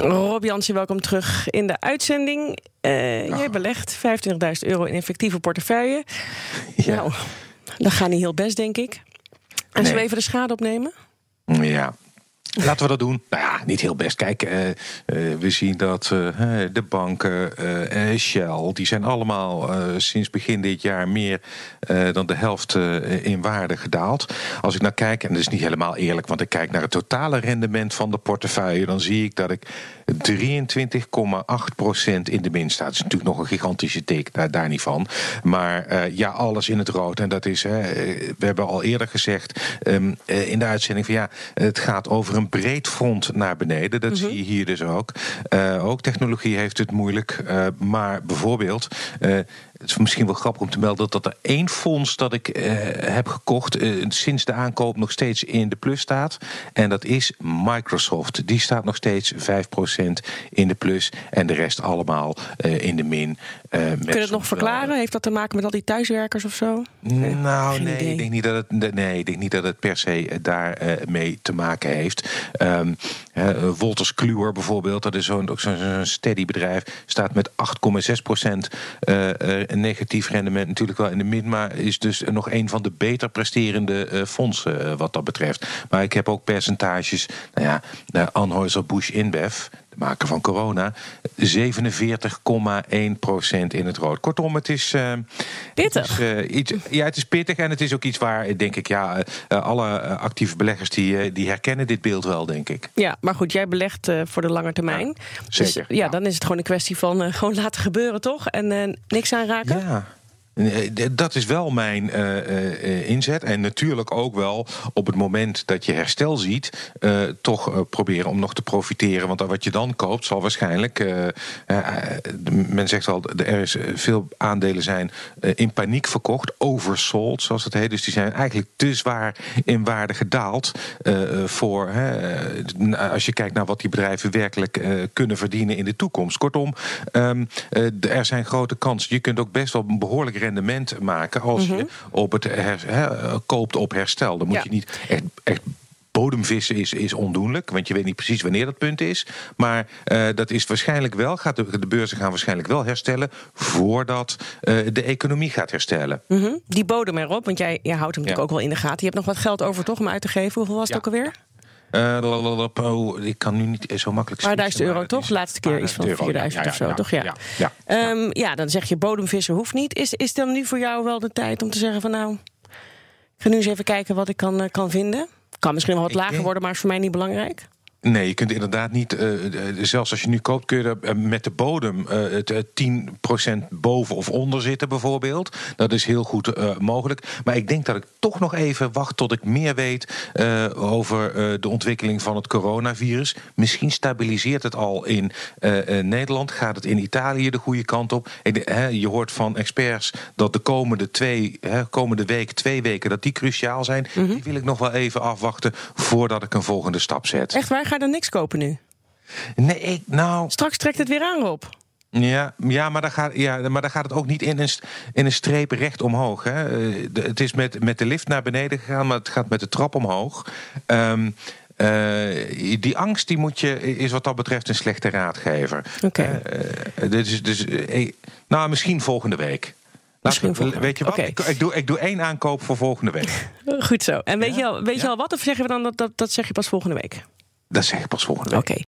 Rob Jansen, welkom terug in de uitzending. Uh, jij belegt 25.000 euro in effectieve portefeuille. Ja. Nou, dat gaat niet heel best, denk ik. En nee. zullen we even de schade opnemen? Ja, Laten we dat doen. Nou ja, niet heel best. Kijk, uh, uh, we zien dat uh, de banken, Shell, die zijn allemaal sinds begin dit jaar meer dan de helft in waarde gedaald. Als ik naar kijk, en dat is niet helemaal eerlijk, want ik kijk naar het totale rendement van de portefeuille, dan zie ik dat ik 23,8% in de min staat. Dat is natuurlijk nog een gigantische tik, daar, daar niet van. Maar ja, alles in het rood. En dat is, we hebben al eerder gezegd um, in de uitzending van ja, het gaat over een breed front naar beneden. Dat mhm. zie je hier dus ook. Uh, ook technologie heeft het moeilijk. Uh, maar bijvoorbeeld. Het is misschien wel grappig om te melden dat er één fonds dat ik uh, heb gekocht uh, sinds de aankoop nog steeds in de plus staat. En dat is Microsoft. Die staat nog steeds 5% in de plus en de rest allemaal uh, in de min. Kun je het nog verklaren? Heeft dat te maken met al die thuiswerkers of zo? Nou, nee, ik denk niet dat het, nee, ik denk niet dat het per se daarmee te maken heeft. Um, Wolters Kluwer bijvoorbeeld, dat is zo'n zo steady bedrijf, staat met 8,6% een negatief rendement natuurlijk wel in de min, maar is dus nog een van de beter presterende uh, fondsen uh, wat dat betreft. Maar ik heb ook percentages, nou ja, Anheuser-Busch InBev, de maker van corona, 47,1% in het rood. Kortom, het is. Uh, pittig. Het is, iets, ja, het is pittig en het is ook iets waar, denk ik, ja, alle actieve beleggers die, die herkennen dit beeld wel, denk ik. Ja, maar goed, jij belegt voor de lange termijn. Ja, zeker. Dus, ja, ja, dan is het gewoon een kwestie van gewoon laten gebeuren, toch? En niks aanraken. Ja. Dat is wel mijn uh, uh, inzet. En natuurlijk ook wel op het moment dat je herstel ziet, uh, toch proberen om nog te profiteren. Want wat je dan koopt, zal waarschijnlijk. men zegt al, er is veel aandelen zijn in paniek verkocht, oversold, zoals het heet. Dus die zijn eigenlijk te zwaar in waarde gedaald. voor als je kijkt naar wat die bedrijven werkelijk kunnen verdienen in de toekomst. Kortom, um, er zijn grote kansen. Je kunt ook best wel behoorlijk rendement maken als je mhm. op het her, koopt op herstel. Dan moet je niet echt, echt bodemvissen is, is ondoenlijk, want je weet niet precies wanneer dat punt is. Maar uh, dat is waarschijnlijk wel, gaat de, de, beurzen gaan waarschijnlijk wel herstellen voordat uh, de economie gaat herstellen. Mm -hmm. Die bodem erop, want jij, jij houdt hem natuurlijk ook wel in de gaten. Je hebt nog wat geld over toch om uit te geven. Hoeveel was het ook alweer? Uh, ik kan nu niet zo makkelijk Maar 1000 euro toch? De laatste keer iets van 4000 ja, ja, of zo, toch? Ja. Ja, um, ja, dan zeg je bodemvissen hoeft niet. Is, is dan nu voor jou wel de tijd om te zeggen van nou... Ik ga nu eens even kijken wat ik kan, uh, kan vinden. Kan misschien wel wat lager worden, maar is voor mij niet belangrijk. Nee, je kunt inderdaad niet, uh, zelfs als je nu koopt, kun je er met de bodem uh, het, 10% boven of onder zitten, bijvoorbeeld. Dat is heel goed uh, mogelijk. Maar ik denk dat ik toch nog even wacht tot ik meer weet over de ontwikkeling van het coronavirus. Misschien stabiliseert het al in Nederland, gaat het in Italië de goede kant op. je hoort van experts dat de komende twee, komende week, twee weken, dat die cruciaal zijn. Mm -hmm. Die wil ik nog wel even afwachten voordat ik een volgende stap zet. Echt waar? Ga je dan niks kopen nu? Nee, ik, nou... Straks trekt het weer aan, Rob. Ja, ja, maar dan gaat, ja, maar dan gaat het ook niet in een, in een streep recht omhoog. Hè. De, het is met, met de lift naar beneden gegaan, maar het gaat met de trap omhoog. Um, uh, die angst die moet je, is wat dat betreft een slechte raadgever. Oké. Okay. Uh, dus, dus, uh, nou, misschien volgende week. Misschien volgende weet je wat? Okay. Ik, ik, doe, ik doe één aankoop voor volgende week. Goed zo. En weet, ja? je, al, weet ja? je al wat? Of zeggen we dan dat, dat, dat zeg je pas volgende week? Dat zeg ik pas volgende week. Oké. Okay.